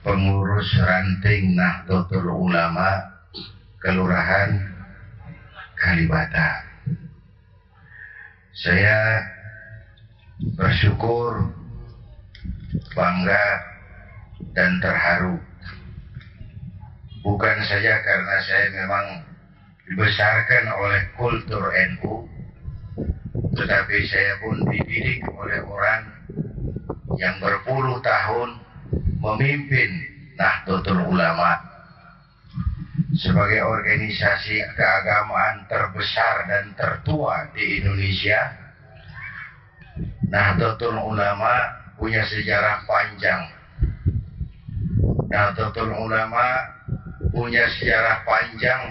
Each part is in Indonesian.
pengurus ranting Nahdlatul Ulama Kelurahan Kalibata. Saya bersyukur, bangga, dan terharu. Bukan saja karena saya memang dibesarkan oleh kultur NU, tetapi saya pun dididik oleh orang yang berpuluh tahun memimpin Nahdlatul Ulama sebagai organisasi keagamaan terbesar dan tertua di Indonesia, Nahdlatul Ulama punya sejarah panjang. Nahdlatul Ulama punya sejarah panjang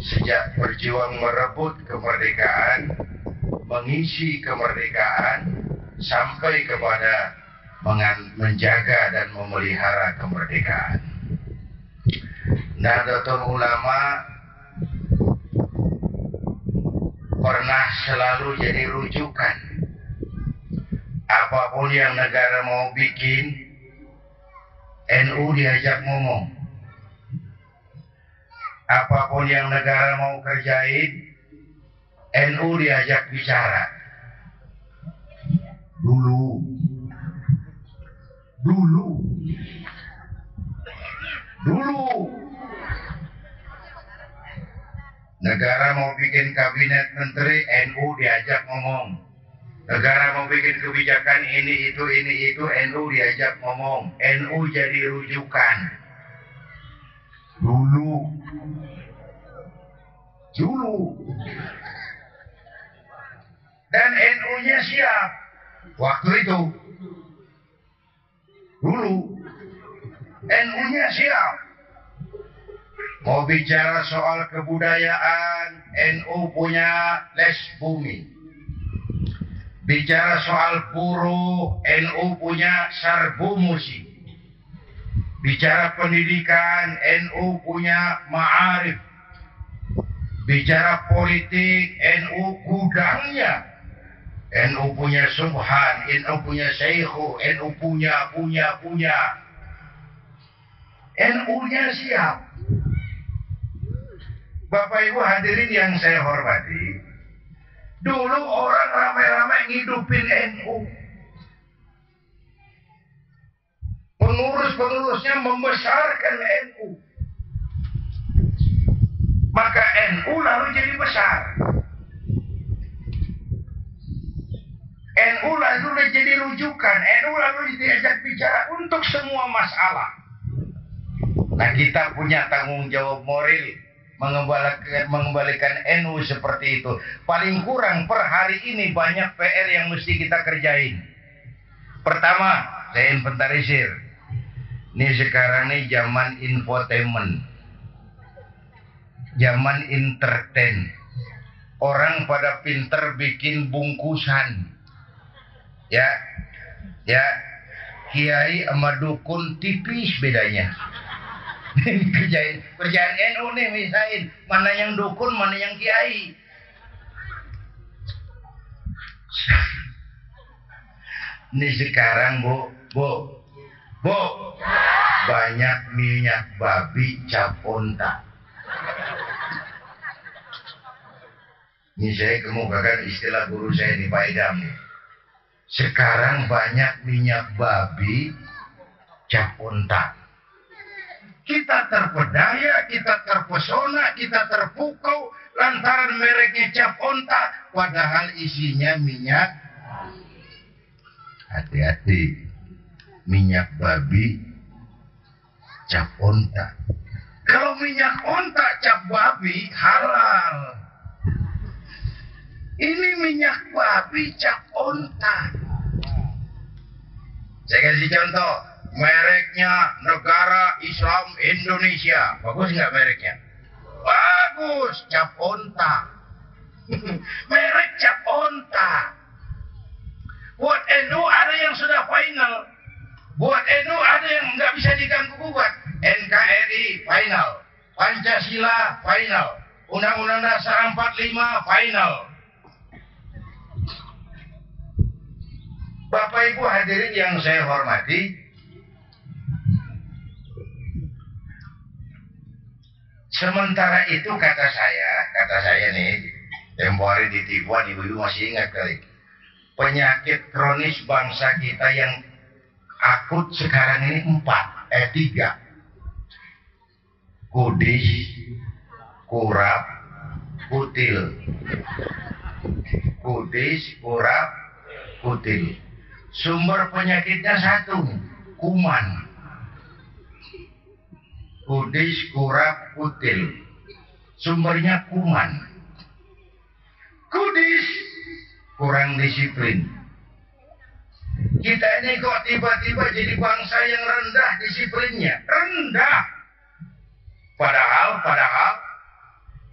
sejak berjuang merebut kemerdekaan, mengisi kemerdekaan, sampai kepada menjaga dan memelihara kemerdekaan. Nahdlatul Ulama pernah selalu jadi rujukan. Apa pun yang negara mau bikin, NU diajak ngomong. Apa pun yang negara mau kerjain, NU diajak bicara. Dulu, dulu, dulu Negara mau bikin kabinet menteri, NU diajak ngomong. Negara mau bikin kebijakan ini, itu, ini, itu, NU diajak ngomong. NU jadi rujukan. Dulu. Dulu. Dan NU-nya siap. Waktu itu. Dulu. NU-nya siap. Mau bicara soal kebudayaan, NU punya les bumi. Bicara soal buruh, NU punya sarbu musik. Bicara pendidikan, NU punya ma'arif. Bicara politik, NU gudangnya. NU punya subhan, NU punya syekhu, NU punya, punya, punya. NU-nya siap. Bapak Ibu hadirin yang saya hormati, dulu orang ramai-ramai ngidupin NU. Pengurus-pengurusnya membesarkan NU. Maka NU lalu jadi besar. NU lalu jadi rujukan, NU lalu diajak bicara untuk semua masalah. Nah kita punya tanggung jawab moral mengembalikan, mengembalikan NU seperti itu. Paling kurang per hari ini banyak PR yang mesti kita kerjain. Pertama, saya inventarisir. Ini sekarang nih zaman infotainment. Zaman entertain. Orang pada pinter bikin bungkusan. Ya. Ya. Kiai sama dukun tipis bedanya. kerjain kerjaan NU nih misain. Mana yang dukun mana yang kiai. Ini sekarang bu. Bu. Bu. Banyak minyak babi cap onta ini saya kemukakan istilah guru saya di Pak Idam sekarang banyak minyak babi cap onta kita terpedaya, kita terpesona, kita terpukau lantaran mereknya cap onta, padahal isinya minyak. Hati-hati, minyak babi cap onta. Kalau minyak onta cap babi halal. Ini minyak babi cap onta. Saya kasih contoh mereknya negara Islam Indonesia. Bagus nggak mereknya? Bagus, cap onta. Merek cap onta. Buat NU ada yang sudah final. Buat NU ada yang nggak bisa diganggu gugat. NKRI final. Pancasila final. Undang-Undang Dasar 45 final. Bapak Ibu hadirin yang saya hormati, sementara itu kata saya, kata saya nih, tempo hari di Tibuan ibu-ibu masih ingat kali, penyakit kronis bangsa kita yang akut sekarang ini empat, eh tiga, kudis, kurap, kutil, kudis, kurap, kutil. Sumber penyakitnya satu, kuman kudis, kurap, kutil. Sumbernya kuman. Kudis, kurang disiplin. Kita ini kok tiba-tiba jadi bangsa yang rendah disiplinnya. Rendah. Padahal, padahal,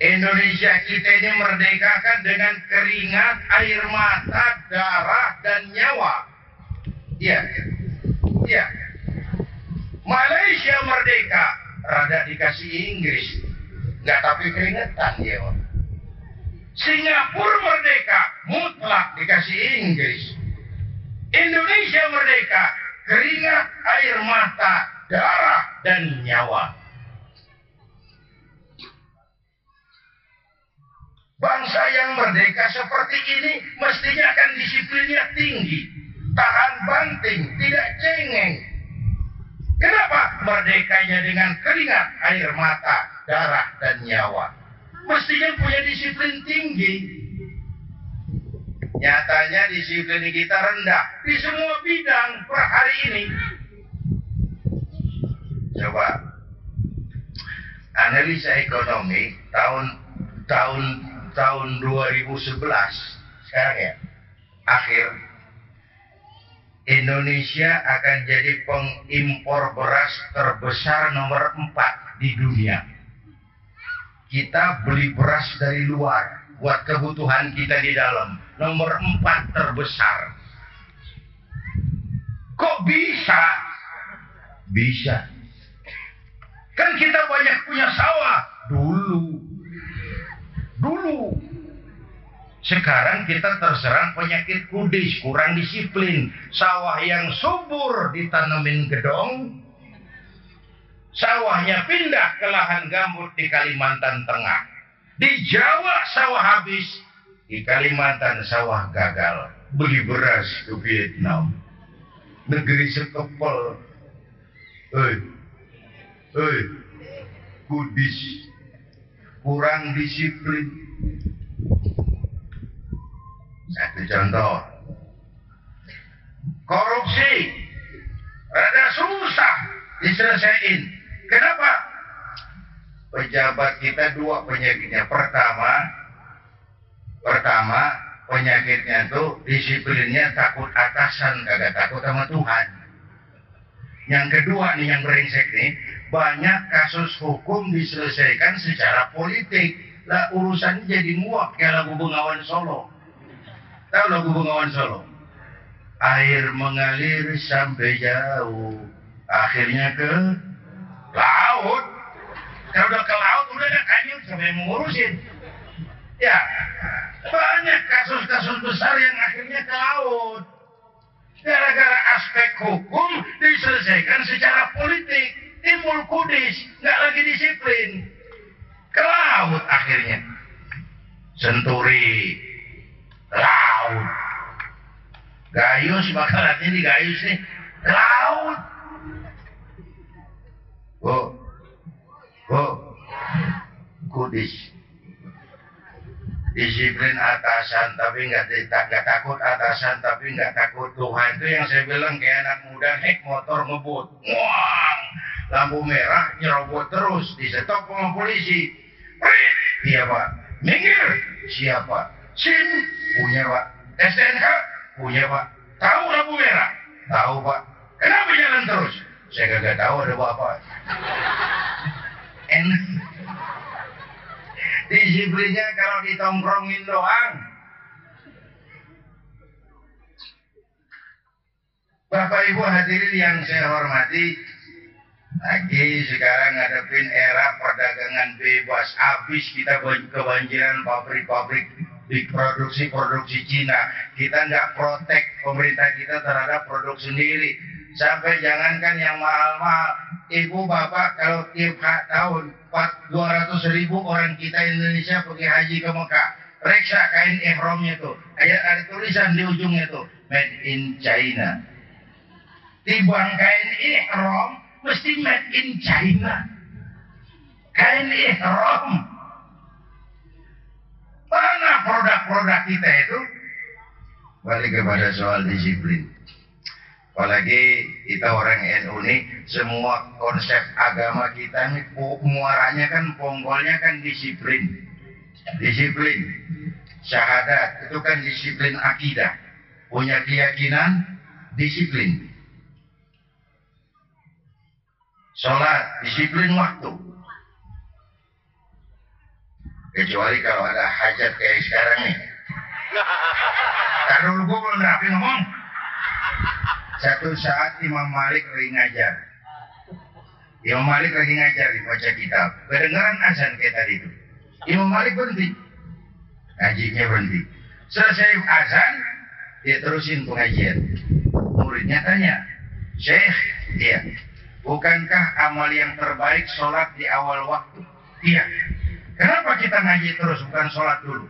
Indonesia kita ini merdekakan dengan keringat, air mata, darah, dan nyawa. Iya. Iya. Malaysia merdeka rada dikasih Inggris. Nggak tapi keringetan dia. Singapura merdeka, mutlak dikasih Inggris. Indonesia merdeka, keringat, air mata, darah, dan nyawa. Bangsa yang merdeka seperti ini mestinya akan disiplinnya tinggi. Tahan banting, tidak cengeng, Kenapa merdekanya dengan keringat, air mata, darah, dan nyawa? Mestinya punya disiplin tinggi. Nyatanya disiplin kita rendah di semua bidang per hari ini. Coba analisa ekonomi tahun tahun tahun 2011 sekarang ya akhir Indonesia akan jadi pengimpor beras terbesar nomor 4 di dunia. Kita beli beras dari luar buat kebutuhan kita di dalam. Nomor 4 terbesar. Kok bisa? Bisa. Kan kita banyak punya sawah dulu. Dulu sekarang kita terserang penyakit kudis, kurang disiplin. Sawah yang subur ditanemin gedong. Sawahnya pindah ke lahan gambut di Kalimantan Tengah. Di Jawa sawah habis, di Kalimantan sawah gagal. Beli beras ke Vietnam. Negeri sekepel. Hei, hei, kudis. Kurang disiplin satu contoh. Korupsi. Rada susah diselesaikan. Kenapa? Pejabat kita dua penyakitnya. Pertama, pertama penyakitnya itu disiplinnya takut atasan, kagak takut sama Tuhan. Yang kedua nih yang brengsek nih, banyak kasus hukum diselesaikan secara politik. Lah urusannya jadi muak kayak lagu Bengawan Solo. Tahu lagu Bengawan Solo? Air mengalir sampai jauh. Akhirnya ke laut. Kalau udah ke laut, udah ada kayu sampai mengurusin. Ya, banyak kasus-kasus besar yang akhirnya ke laut. Gara-gara aspek hukum diselesaikan secara politik. Timbul kudis, nggak lagi disiplin. Ke laut akhirnya. Senturi, laut. Gayus bakal nanti di gayus nih. Laut. Oh, oh, kudis. Disiplin atasan tapi nggak nggak takut atasan tapi nggak takut Tuhan. Itu yang saya bilang kayak anak muda naik motor ngebut, wang lampu merah nyerobot terus. Disetop sama polisi. Iya pak, minggir. Siapa? SIM punya pak. STNK punya pak. Tahu lampu merah? Tahu pak. Kenapa jalan terus? Saya kagak tahu ada apa. Enak. Disiplinnya kalau ditongkrongin doang. Bapak Ibu hadirin yang saya hormati, lagi sekarang ngadepin era perdagangan bebas. Habis kita kebanjiran pabrik-pabrik di produksi-produksi Cina. Kita nggak protek pemerintah kita terhadap produk sendiri. Sampai jangankan yang mahal-mahal, ibu, bapak, kalau tiap tahun 200 ribu orang kita Indonesia pergi haji ke Mekah. Reksa kain ihramnya tuh. Ayat ada tulisan di ujungnya tuh. Made in China. Tibang kain ihram mesti made in China. Kain ihram. Mana produk-produk kita itu? Balik kepada soal disiplin. Apalagi kita orang NU ini, semua konsep agama kita ini muaranya kan ponggolnya kan disiplin. Disiplin. Syahadat itu kan disiplin akidah. Punya keyakinan, disiplin. Sholat, disiplin waktu. Kecuali kalau ada hajat kayak sekarang nih. Taruh dulu gue belum rapi ngomong. Satu saat Imam Malik lagi ngajar. Imam Malik lagi ngajar di baca kitab. Kedengaran azan kayak tadi itu. Imam Malik berhenti. Ngajinya berhenti. Selesai azan, dia terusin pengajian. Muridnya tanya, Syekh, iya, bukankah amal yang terbaik sholat di awal waktu? Iya. Kenapa kita ngaji terus bukan sholat dulu?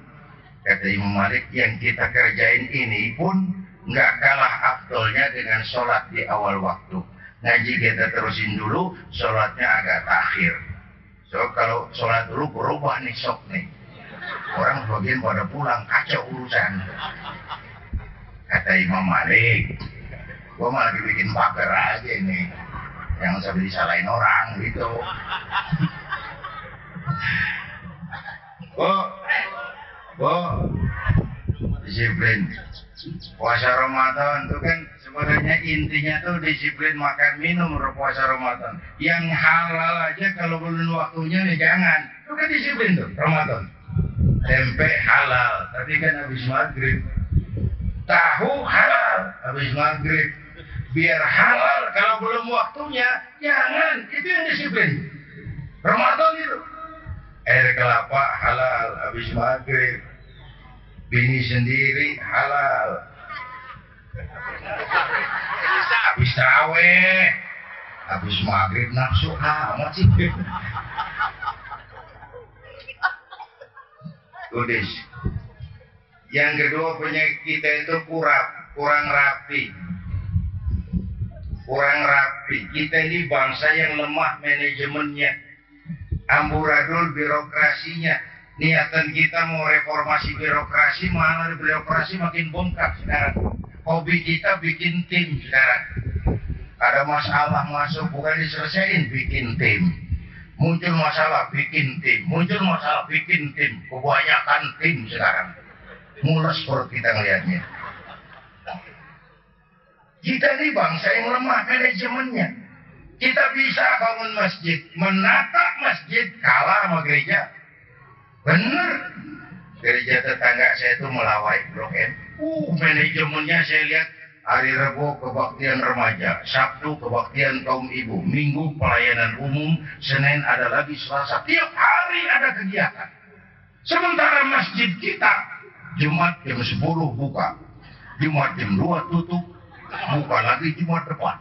Kata Imam Malik, yang kita kerjain ini pun nggak kalah afdolnya dengan sholat di awal waktu. Ngaji kita terusin dulu, sholatnya agak takhir. So kalau sholat dulu berubah nih sok nih. Orang sebagian pada pulang, kacau urusan. Kata Imam Malik, gua malah dibikin pagar aja ini. Yang sampai disalahin orang gitu. Bo, bo, disiplin puasa Ramadan itu kan sebenarnya intinya tuh disiplin makan minum puasa Ramadan. Yang halal aja kalau belum waktunya nih jangan. Itu kan disiplin tuh Ramadan. Tempe halal, tapi kan habis maghrib. Tahu halal, habis maghrib. Biar halal kalau belum waktunya, jangan. Itu yang disiplin. Ramadan itu. Air kelapa halal, habis maghrib. Bini sendiri halal. Habis terawih habis maghrib nafsu amat sih. Kudis yang kedua penyakit kita itu kurang kurang rapi. Kurang rapi. Kita ini bangsa yang lemah manajemennya amburadul birokrasinya. Niatan kita mau reformasi birokrasi malah birokrasi makin bongkar sekarang. Hobi kita bikin tim sekarang. Ada masalah masuk bukan diselesaikan bikin tim. Muncul masalah bikin tim. Muncul masalah bikin tim. Kebanyakan tim sekarang. Mules perut kita ngelihatnya kita ini bangsa yang lemah manajemennya kita bisa bangun masjid menata masjid kalah sama gereja Benar. Gereja tetangga saya itu melawai Blok M. Uh, manajemennya saya lihat hari Rabu kebaktian remaja, Sabtu kebaktian kaum ibu, Minggu pelayanan umum, Senin ada lagi Selasa. Tiap hari ada kegiatan. Sementara masjid kita Jumat jam 10 buka, Jumat jam 2 tutup, buka lagi Jumat depan.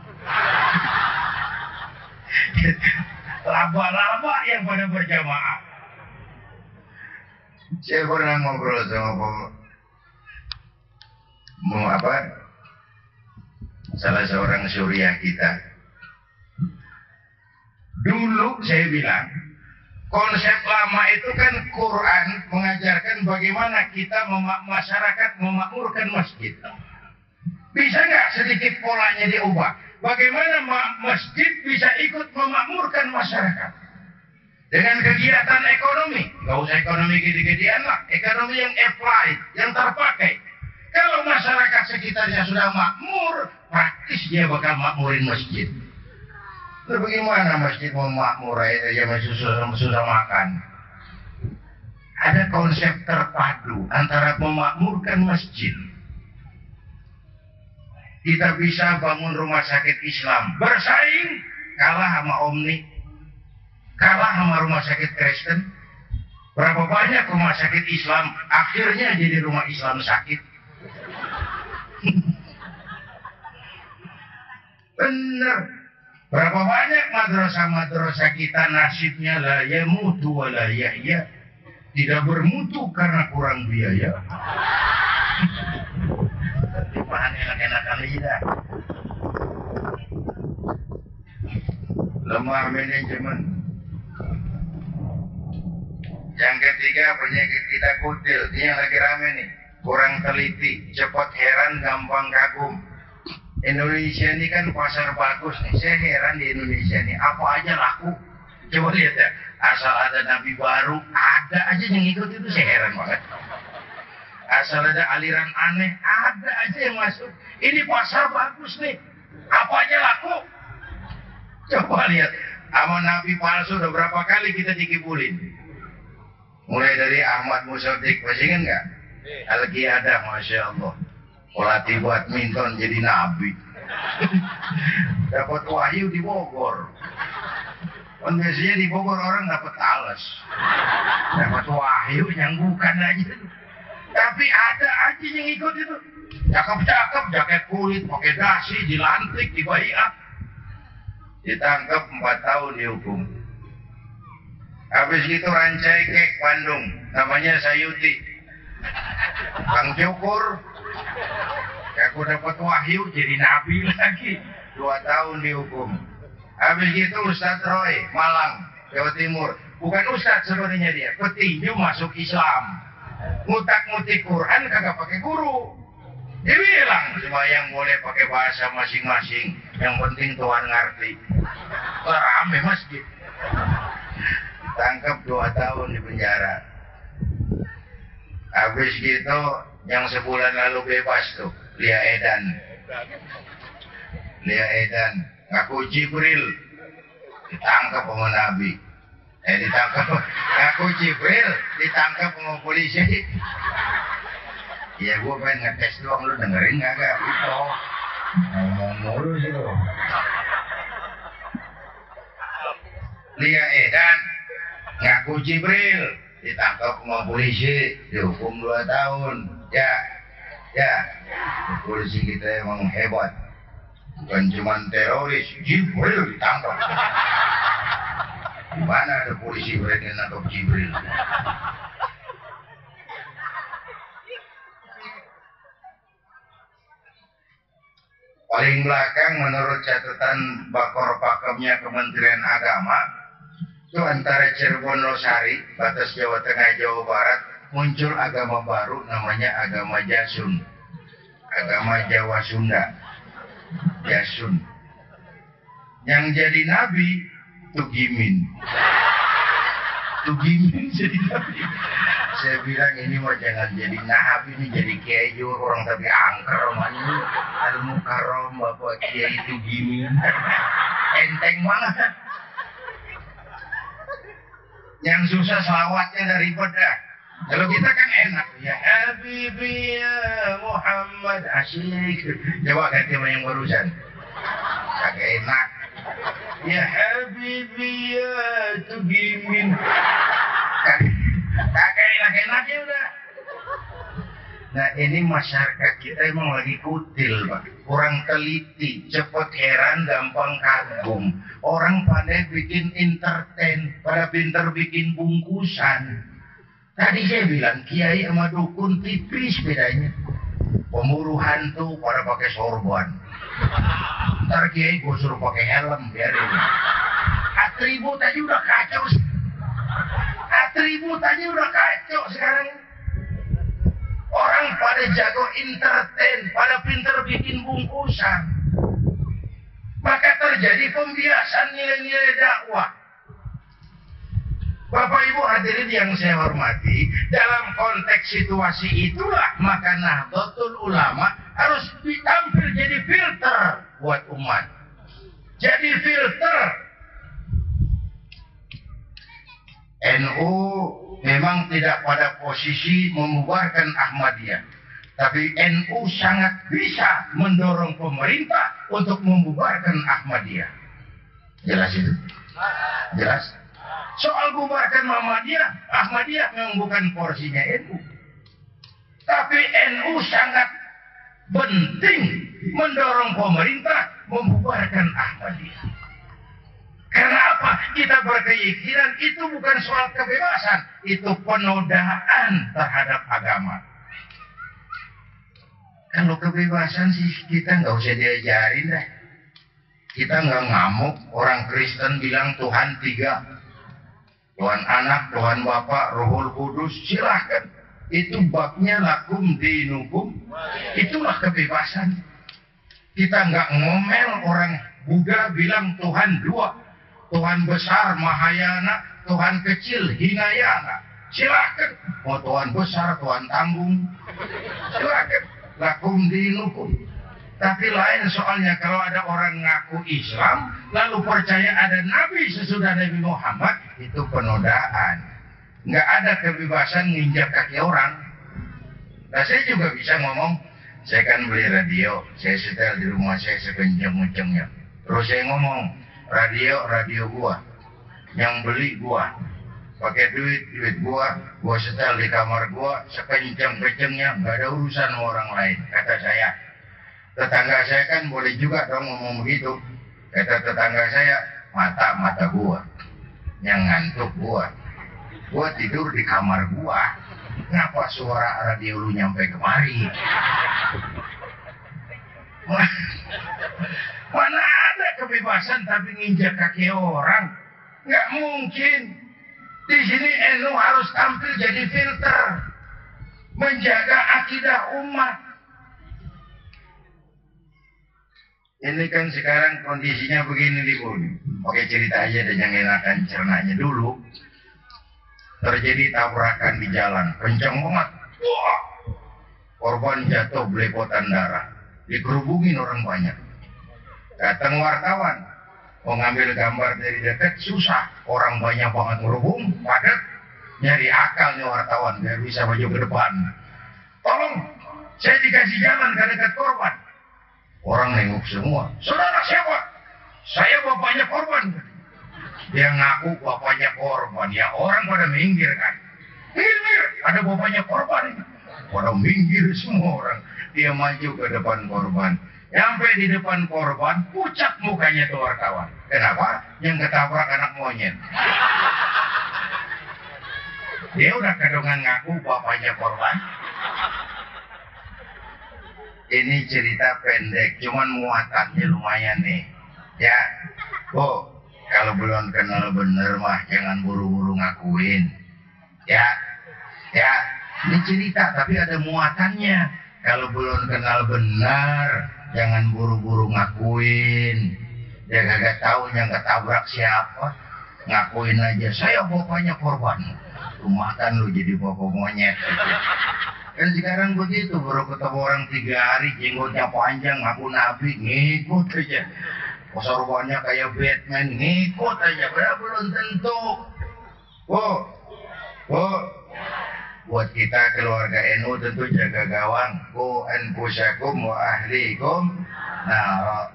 Laba-laba yang pada berjamaah. Saya pernah ngobrol sama mau apa? Salah seorang suriah kita. Dulu saya bilang konsep lama itu kan Quran mengajarkan bagaimana kita memak masyarakat memakmurkan masjid. Bisa nggak sedikit polanya diubah bagaimana masjid bisa ikut memakmurkan masyarakat dengan kegiatan ekonomi. Gak usah ekonomi gede-gedean lah. Ekonomi yang applied, yang terpakai. Kalau masyarakat sekitarnya sudah makmur, praktis dia bakal makmurin masjid. Terus bagaimana masjid mau makmur aja masih susah, susah makan? Ada konsep terpadu antara memakmurkan masjid. Kita bisa bangun rumah sakit Islam. Bersaing kalah sama Omni kalah sama rumah sakit Kristen. Berapa banyak rumah sakit Islam akhirnya jadi rumah Islam sakit. Benar. Berapa banyak madrasah-madrasah kita nasibnya lah ya mutu wala ya ya tidak bermutu karena kurang biaya. Bahan enak-enakan aja dah. Lemah manajemen. Yang ketiga penyakit kita kutil. Ini yang lagi rame nih. Kurang teliti, cepat heran, gampang kagum. Indonesia ini kan pasar bagus nih. Saya heran di Indonesia ini apa aja laku. Coba lihat ya, asal ada nabi baru, ada aja yang ikut itu saya heran banget. Asal ada aliran aneh, ada aja yang masuk. Ini pasar bagus nih. Apa aja laku. Coba lihat, sama nabi palsu udah berapa kali kita dikibulin. Mulai dari Ahmad Musadik, masih ingat nggak? Lagi ada, Masya Allah. Pelatih badminton jadi nabi. Dapat wahyu di Bogor. Kan biasanya di Bogor orang dapat alas. Dapat wahyu yang bukan aja. Tapi ada aja yang ikut itu. Cakep-cakep, jaket kulit, pakai dasi, dilantik, dibaiat. Ditangkap 4 tahun dihukum. Habis itu rancai kek Bandung, namanya Sayuti. Kang Cukur, aku dapat wahyu jadi nabi lagi. Dua tahun dihukum. Habis itu Ustadz Roy, Malang, Jawa Timur. Bukan Ustadz sebenarnya dia, petinju masuk Islam. Ngutak-ngutik Quran kagak pakai guru. Dia bilang semua yang boleh pakai bahasa masing-masing. Yang penting Tuhan ngerti. Rame masjid. Tangkap dua tahun di penjara. Habis gitu yang sebulan lalu bebas tuh, Lia Edan. Lia Edan ngaku Jibril ditangkap sama Nabi. Eh ditangkap ngaku Jibril ditangkap sama polisi. Ya gue pengen ngetes doang lu dengerin gak gak? Itu ngomong mulu sih lu. Lia Edan ngaku Jibril ditangkap sama polisi dihukum dua tahun ya ya polisi kita emang hebat bukan cuma teroris Jibril ditangkap di mana ada polisi berani nangkap Jibril paling belakang menurut catatan bakor pakemnya Kementerian Agama itu antara Cirebon Losari, batas Jawa Tengah Jawa Barat, muncul agama baru namanya agama Jasun. Agama Jawa Sunda. Jasun. Yang jadi nabi Tugimin. Tugimin jadi. Saya bilang ini mau jangan jadi nabi ini jadi kiai orang tapi angker ini ilmu karom bapak kiai Tugimin. Enteng banget yang susah selawatnya dari dah. Kalau kita kan enak. Ya Habibi Muhammad asyik. Coba ganti yang barusan. Kagak enak. Ya Habibi ya Tugimin. Kagak enak-enaknya udah. Nah ini masyarakat kita emang lagi kutil, Pak. Kurang teliti, cepat heran, gampang kagum. Orang pandai bikin entertain, pada pinter bikin bungkusan. Tadi saya bilang, kiai sama dukun tipis bedanya. Pemburu hantu pada pakai sorban. Ntar kiai gue suruh pakai helm, biarin. Atribut aja udah kacau. Atribut aja udah kacau sekarang. Orang pada jago entertain, pada pinter bikin bungkusan. Maka terjadi pembiasan nilai-nilai dakwah. Bapak Ibu hadirin yang saya hormati, dalam konteks situasi itulah maka Nahdlatul Ulama harus ditampil jadi filter buat umat. Jadi filter. NU memang tidak pada posisi membubarkan Ahmadiyah. Tapi NU sangat bisa mendorong pemerintah untuk membubarkan Ahmadiyah. Jelas itu? Jelas? Soal bubarkan Muhammadiyah, Ahmadiyah memang bukan porsinya NU. Tapi NU sangat penting mendorong pemerintah membubarkan Ahmadiyah. kita berkeyakinan itu bukan soal kebebasan, itu penodaan terhadap agama. Kalau kebebasan sih kita nggak usah diajarin deh. Kita nggak ngamuk orang Kristen bilang Tuhan tiga. Tuhan anak, Tuhan Bapak, Rohul Kudus, silahkan. Itu babnya lakum dinukum. Itulah kebebasan. Kita nggak ngomel orang Buddha bilang Tuhan dua. Tuhan besar Mahayana, Tuhan kecil Hinayana. Silahkan. Mau Tuhan besar, Tuhan tanggung. Silahkan. Lakum dinukum. Tapi lain soalnya kalau ada orang ngaku Islam, lalu percaya ada Nabi sesudah Nabi Muhammad, itu penodaan. Nggak ada kebebasan nginjak kaki orang. Nah saya juga bisa ngomong, saya kan beli radio, saya setel di rumah saya sekenceng-kencengnya. Terus saya ngomong, radio, radio gua. Yang beli gua. Pakai duit, duit gua. Gua setel di kamar gua, sekenceng-kencengnya. Nggak ada urusan sama orang lain, kata saya. Tetangga saya kan boleh juga dong ngomong begitu. Kata tetangga saya, mata-mata gua. Yang ngantuk gua. Gua tidur di kamar gua. Kenapa suara radio lu nyampe kemari? Mana ada kebebasan tapi nginjak kaki orang? Nggak mungkin. Di sini NU harus tampil jadi filter. Menjaga akidah umat. Ini kan sekarang kondisinya begini nih Bun. Oke cerita aja dan yang enakan cernanya dulu. Terjadi tabrakan di jalan. Kencang banget. Wah! Korban jatuh belepotan darah. Dikerubungin orang banyak. Datang wartawan. Mau ngambil gambar dari dekat susah. Orang banyak banget ngerubung. Padat. Nyari akal nih wartawan. Biar bisa maju ke depan. Tolong. Saya dikasih jalan ke dekat korban. Orang nengok semua. Saudara siapa? Saya bapaknya korban. Dia ngaku bapaknya korban. Ya orang pada minggir kan. Minggir. Ada bapaknya korban. Pada minggir semua orang. Dia maju ke depan korban. Sampai di depan korban, pucat mukanya tuh wartawan. Kenapa? Yang ketabrak anak monyet. Dia udah kedongan ngaku bapaknya korban. Ini cerita pendek, cuman muatannya lumayan nih. Ya, oh, kalau belum kenal bener mah jangan buru-buru ngakuin. Ya, ya, ini cerita tapi ada muatannya. Kalau belum kenal benar, jangan buru-buru ngakuin. Dia kagak tahu yang ketabrak siapa. Ngakuin aja, saya bapaknya korban. Rumahkan lu jadi bapak monyet. Kan sekarang begitu, baru ketemu orang tiga hari, jenggotnya panjang, ngaku nabi, ngikut aja. Sorbannya kayak Batman, ngikut aja. Padahal belum tentu. Oh, oh. Buat kita keluarga NU tentu jaga gawang. Ku anfusakum wa ahlikum. Nah,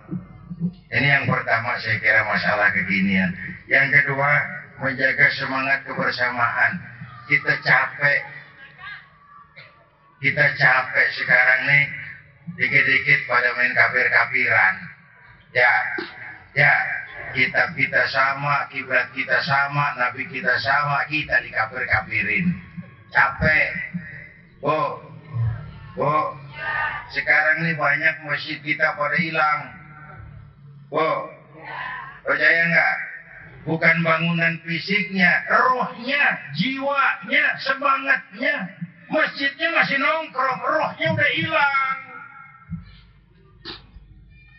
ini yang pertama saya kira masalah kekinian. Yang kedua, menjaga semangat kebersamaan. Kita capek kita capek sekarang nih dikit-dikit pada main kafir-kafiran. Ya, ya, kita kita sama, kiblat kita sama, nabi kita sama, kita dikafir-kafirin. Capek. Bu, bu, sekarang nih banyak masjid kita pada hilang. Bu, percaya nggak? Bukan bangunan fisiknya, rohnya, jiwanya, semangatnya, Masjidnya masih nongkrong, rohnya udah hilang.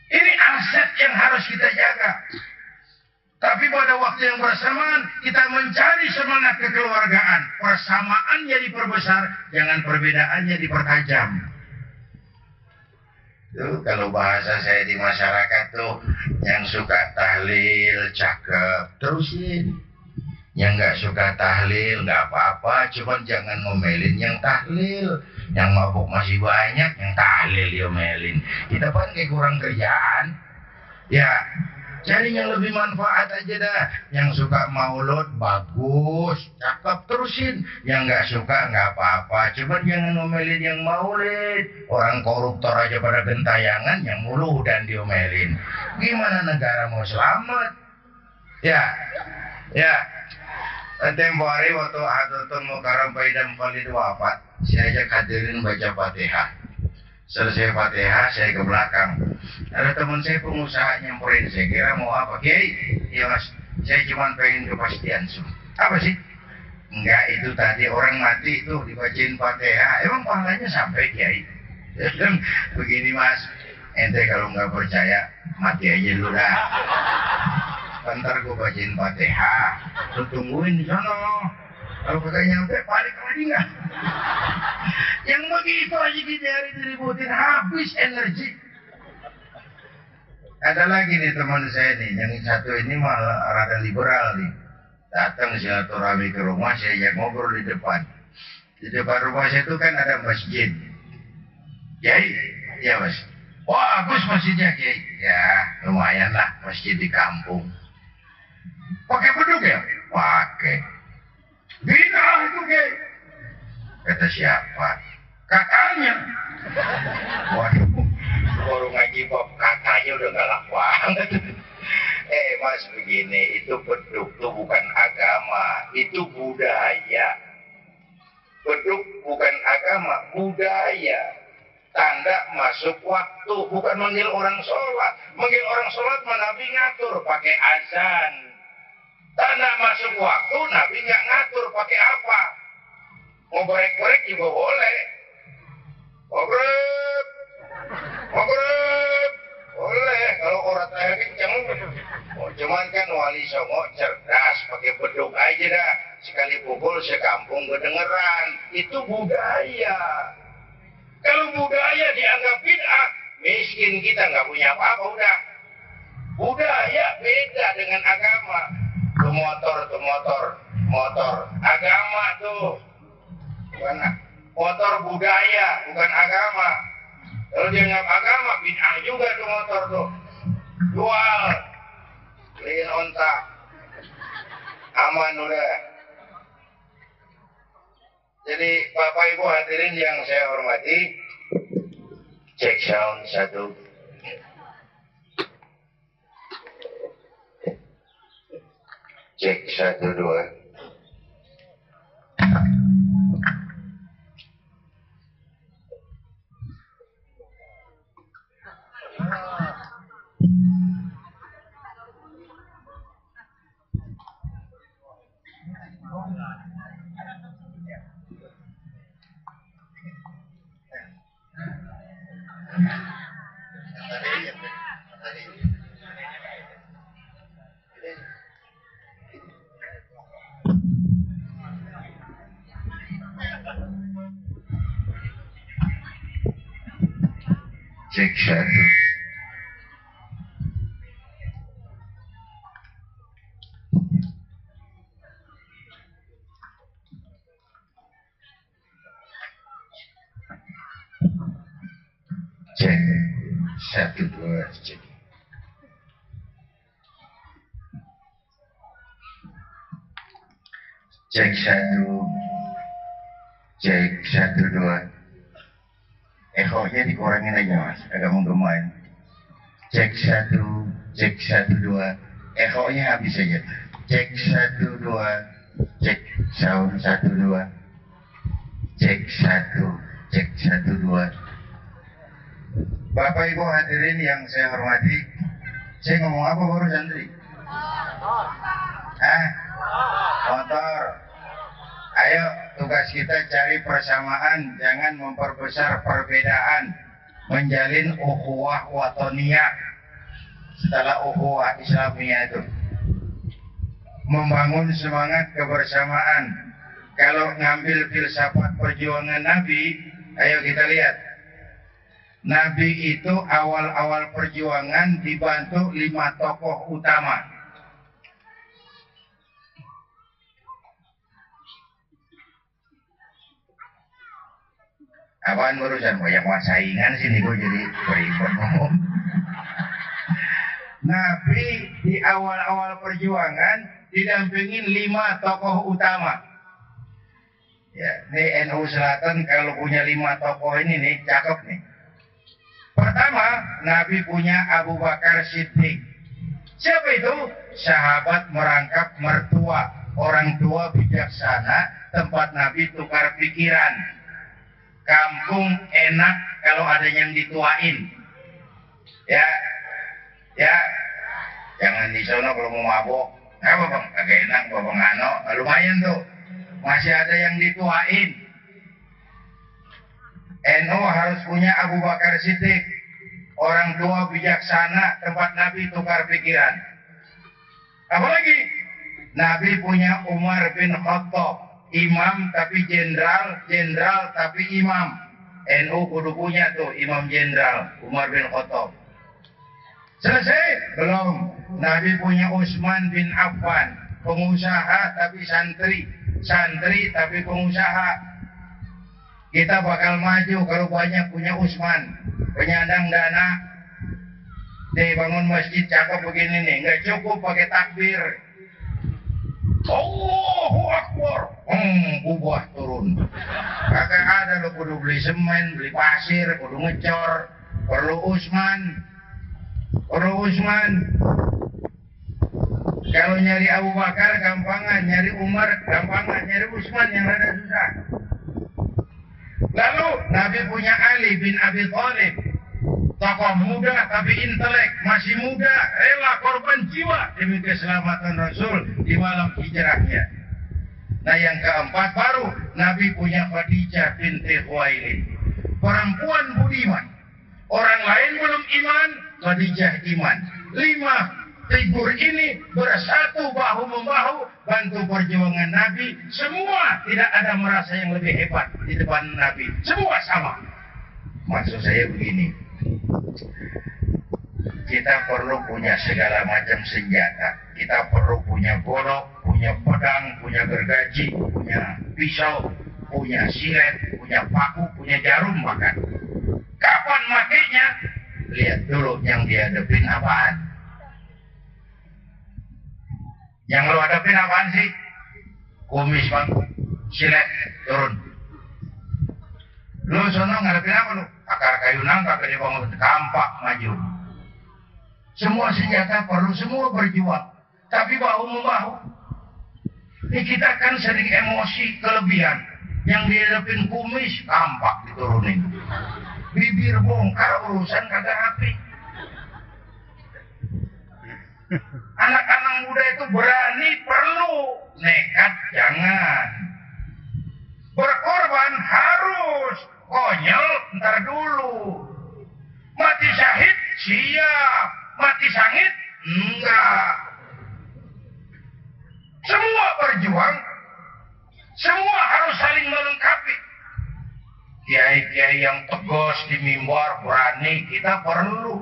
Ini aset yang harus kita jaga. Tapi pada waktu yang bersamaan kita mencari semangat kekeluargaan. Persamaannya diperbesar, jangan perbedaannya dipertajam. Tuh, kalau bahasa saya di masyarakat tuh yang suka tahlil, cakep, terusin yang nggak suka tahlil nggak apa-apa. Cuman jangan ngomelin yang tahlil. Yang mabuk masih banyak yang tahlil diomelin kita kan kayak kurang kerjaan. Ya cari yang lebih manfaat aja dah. Yang suka maulud bagus. Cakep terusin. Yang nggak suka nggak apa-apa. Cuman jangan ngomelin yang maulid. Orang koruptor aja pada gentayangan yang mulu dan diomelin gimana negara mau selamat? Ya Ya, tempo hari waktu Hadratul Mukarram Baidam Khalid wafat, saya ajak hadirin baca Fatihah. Selesai Fatihah, saya ke belakang. Ada teman saya pengusaha nyamperin, saya kira mau apa? Kiai, ya mas, saya cuma pengen kepastian. Apa sih? Enggak, itu tadi orang mati itu dibacain Fatihah. Emang pahalanya sampai Kiai? Begini mas, ente kalau nggak percaya, mati aja dulu dah. Bentar gue bacain Fatihah. Lu tungguin di sana. Kalau kagak nyampe, balik lagi nggak? Yang begitu aja kita hari diributin, habis energi. Ada lagi nih teman saya nih, yang satu ini malah rada liberal nih. Datang silaturahmi ke rumah, saya ajak ngobrol di depan. Di depan rumah saya itu kan ada masjid. Kiai, ya mas. Wah, bagus masjidnya Kiai. Ya, lumayan lah masjid di kampung. Pakai beduk ya? Pakai. Bina itu ke. Kata siapa? Kakaknya. Waduh, baru ngaji bab kakaknya udah galak banget. Eh mas begini, itu beduk tuh bukan agama, itu budaya. Beduk bukan agama, budaya. Tanda masuk waktu, bukan manggil orang sholat. Manggil orang sholat Nabi ngatur pakai azan Tanda masuk waktu Nabi nggak ngatur pakai apa. Mau gorek-gorek juga boleh. Gorek, gorek, boleh. Kalau orang tanya kencang, oh, cuman kan wali songo cerdas, pakai beduk aja dah. Sekali pukul sekampung kedengeran. Itu budaya. Kalau budaya dianggap bid'ah, miskin kita nggak punya apa-apa udah. Budaya beda dengan agama tuh motor tuh motor motor. Agama tuh. Bukan motor budaya bukan agama. Kalau dia nggak agama bid'ah juga tuh motor tuh. Jual. Beliin onta. Aman udah. Jadi Bapak Ibu hadirin yang saya hormati cek sound satu Cek satu dua. Thank you. Cek satu. Cek. Satu dua cek. Cek satu. Cek satu dua Ekonya dikurangin aja mas, agak menggemain. Cek satu, cek satu dua, ekonya habis aja. Cek satu dua, cek sound satu dua, cek satu, cek satu dua. Bapak Ibu hadirin yang saya hormati, saya ngomong apa baru santri? Hah? Motor. Ayo tugas kita cari persamaan, jangan memperbesar perbedaan. Menjalin ukhuwah watoniyah setelah ukhuwah Islamiyah itu. Membangun semangat kebersamaan. Kalau ngambil filsafat perjuangan Nabi, ayo kita lihat. Nabi itu awal-awal perjuangan dibantu lima tokoh utama apaan urusan banyak mau saingan sini gue jadi beribad ngomong Nabi di awal-awal perjuangan didampingin lima tokoh utama ya ini NU Selatan kalau punya lima tokoh ini nih cakep nih pertama Nabi punya Abu Bakar Siddiq Siapa itu? Sahabat merangkap mertua. Orang tua bijaksana, tempat Nabi tukar pikiran. Kampung enak kalau ada yang dituain. Ya, ya, jangan di sana kalau mau mabok. Apa bang? Agak enak bang Ano. Lumayan tuh. Masih ada yang dituain. NU harus punya Abu Bakar Siddiq. Orang tua bijaksana, tempat Nabi tukar pikiran. Apalagi Nabi punya Umar bin Khattab, imam tapi jenderal, jenderal tapi imam. NU kudu punya tuh imam jenderal Umar bin Khattab. Selesai? Belum. Nabi punya Utsman bin Affan, pengusaha tapi santri, santri tapi pengusaha. Kita bakal maju kalau banyak punya Usman, penyandang dana. Dibangun masjid cakep begini nih, nggak cukup pakai takbir. Allahu Akbar. Hmm, ubah turun. Kagak ada lo kudu beli semen, beli pasir, kudu ngecor. Perlu Usman. Perlu Usman. Kalau nyari Abu Bakar gampangan, nyari Umar gampangan, nyari Usman yang rada susah. Lalu Nabi punya Ali bin Abi Thalib. Tokoh muda tapi intelek, masih muda, rela korban jiwa demi keselamatan Rasul di malam hijrahnya. Nah yang keempat baru Nabi punya Khadijah binti Khuwailid. Perempuan budiman. Orang lain belum iman, Khadijah iman. Lima figur ini bersatu bahu membahu bantu perjuangan Nabi. Semua tidak ada merasa yang lebih hebat di depan Nabi. Semua sama. Maksud saya begini. Kita perlu punya segala macam senjata. Kita perlu punya golok, punya pedang, punya gergaji, punya pisau, punya silet, punya paku, punya jarum bahkan. Kapan makainya? Lihat dulu yang dihadapin apaan. Yang lo hadapin apaan sih? Kumis bang, silet, turun. Lu sono ngadepin apa lu? Akar kayu nangka gede kampak maju. Semua senjata perlu semua berjuang. Tapi bahu membahu. Ini kita kan sering emosi kelebihan. Yang dihadapin kumis, kampak diturunin. Bibir bongkar urusan kagak rapi. Anak-anak muda itu berani perlu, nekat jangan. Berkorban harus, konyol ntar dulu. Mati syahid siap, mati sangit enggak. Semua berjuang, semua harus saling melengkapi. Kiai-kiai yang tegas di mimbar berani kita perlu.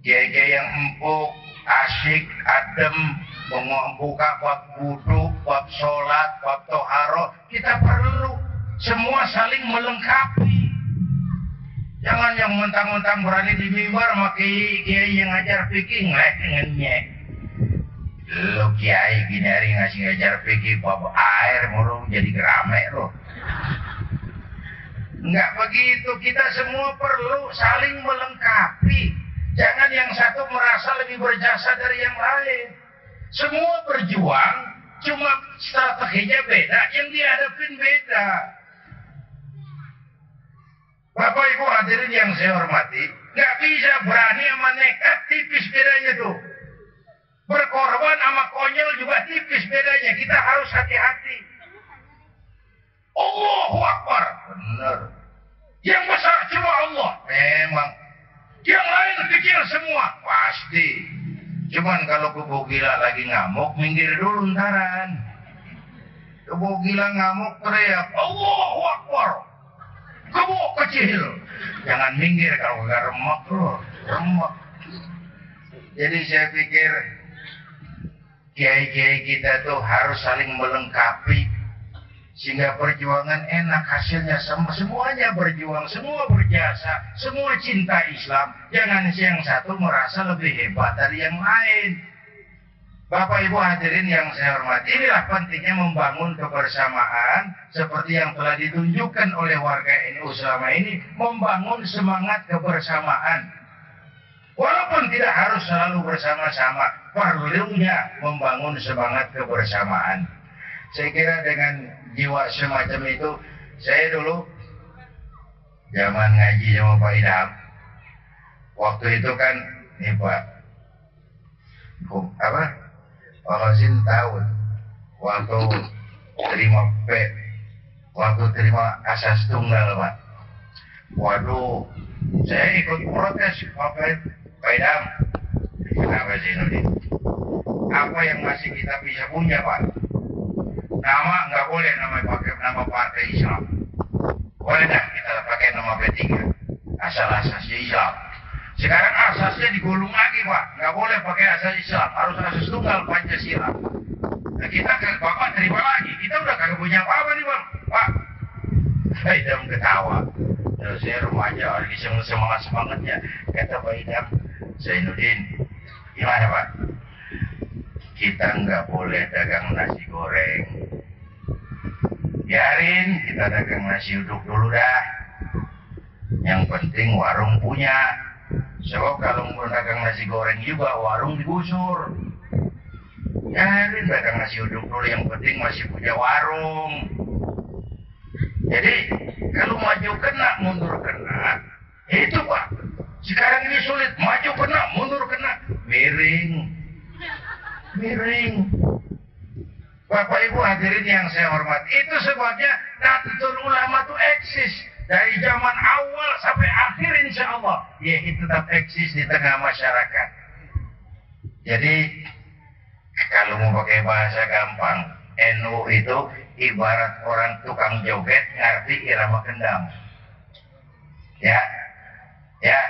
Kiai-kiai yang empuk, asik, adem, membuka bab wudhu, bab sholat, bab toharo, kita perlu semua saling melengkapi. Jangan yang mentang-mentang berani di mimbar maki kiai yang ngajar fikih ngeleknya. Lo kiai gini hari ngasih ngajar fikih bab air mulu jadi gerame lo. Enggak begitu, kita semua perlu saling melengkapi. Jangan yang satu merasa lebih berjasa dari yang lain. Semua berjuang, cuma strateginya beda, yang dihadapin beda. Bapak Ibu hadirin yang saya hormati, nggak bisa berani sama nekat tipis bedanya tuh. Berkorban sama konyol juga tipis bedanya. Kita harus hati-hati. Allahu Akbar. Benar. Yang besar cuma Allah. Memang. Yang lain kecil semua. Pasti. Cuman kalau kubu gila lagi ngamuk, minggir dulu ntaran. Kubu gila ngamuk teriak. Allahu Akbar. Kubu kecil. Jangan minggir kalau gak remak loh. Remak. Jadi saya pikir kiai-kiai kita tuh harus saling melengkapi sehingga perjuangan enak hasilnya semua semuanya berjuang semua berjasa semua cinta Islam jangan yang satu merasa lebih hebat dari yang lain Bapak Ibu hadirin yang saya hormati inilah pentingnya membangun kebersamaan seperti yang telah ditunjukkan oleh warga NU selama ini membangun semangat kebersamaan Walaupun tidak harus selalu bersama-sama, perlunya membangun semangat kebersamaan. Saya kira dengan jiwa semacam itu, saya dulu zaman ngaji sama Pak Idam, waktu itu kan, nih Pak, apa? Pak Hasin tahu, waktu terima P, waktu terima asas tunggal Pak. Waduh, saya ikut protes Pak Pak Idam. Kenapa sih Nudin? Apa yang masih kita bisa punya Pak? Nama nggak boleh nama pakai nama partai Islam. Boleh dah kita pakai nama P3. Asal asasnya Islam. Sekarang asasnya digulung lagi Pak. Nggak boleh pakai asas Islam. Harus asas tunggal Pancasila. Nah, kita ke Bapak terima lagi. Kita udah kagak punya apa-apa nih Bang. Pak. Saya Idam ketawa. Terus saya remaja lagi semangat semangatnya. Kata Pak Idam, Zainuddin, gimana Pak? Kita nggak boleh dagang nasi goreng. Biarin kita dagang nasi uduk dulu dah. Yang penting warung punya. Sebab kalau mau dagang nasi goreng juga warung digusur. Biarin dagang nasi uduk dulu yang penting masih punya warung. Jadi kalau maju kena, mundur kena, itu pak. Sekarang ini sulit, maju kena, mundur kena, miring, miring. Bapak Ibu hadirin yang saya hormat, itu sebabnya Nahdlatul Ulama itu eksis dari zaman awal sampai akhir insya Allah. Ya itu tetap eksis di tengah masyarakat. Jadi kalau mau pakai bahasa gampang, NU itu ibarat orang tukang joget ngerti irama kendang. Ya, ya,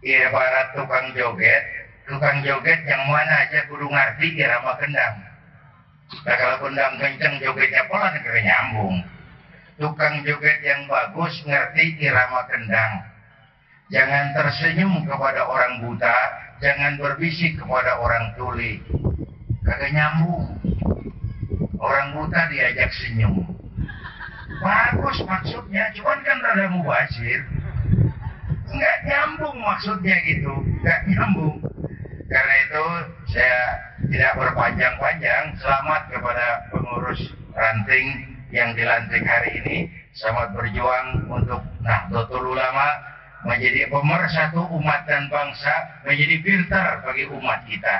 ibarat tukang joget, tukang joget yang mana aja kudu ngerti irama kendang. Nah kalau kendang kenceng jogetnya pelan kira nyambung. Tukang joget yang bagus ngerti irama kendang. Jangan tersenyum kepada orang buta, jangan berbisik kepada orang tuli. Kagak nyambung. Orang buta diajak senyum. Bagus maksudnya, cuman kan rada mubazir. Nggak nyambung maksudnya gitu, nggak nyambung. Karena itu saya tidak berpanjang-panjang. Selamat kepada pengurus ranting yang dilantik hari ini. Selamat berjuang untuk Nahdlatul Ulama menjadi pemersatu umat dan bangsa, menjadi filter bagi umat kita.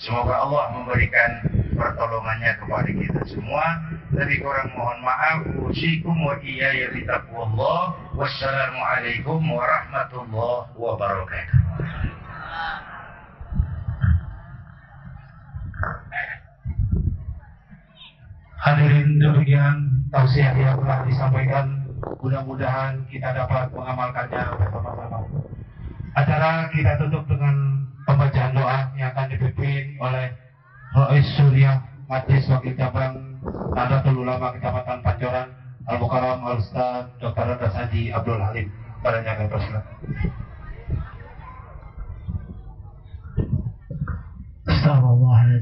Semoga Allah memberikan pertolongannya kepada kita semua. Lebih kurang mohon maaf. Wassalamualaikum warahmatullahi wabarakatuh. Hadirin demikian tausiah yang telah disampaikan mudah-mudahan kita dapat mengamalkannya bersama-sama. Acara kita tutup dengan pembacaan doa yang akan dipimpin oleh Rois Surya Majlis Wakil Cabang Nahdlatul Ulama Kecamatan Pancoran Al Mukarram Al Ustaz Dr. Rada Saji Abdul Halim. Kami persilakan. الله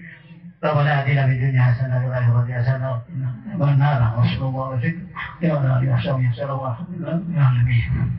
ربنا آتنا في الدنيا حسنة وفي الآخرة حسنة. والنار وصلى الله وسلم يا رب يحشر يحشر الله العالمين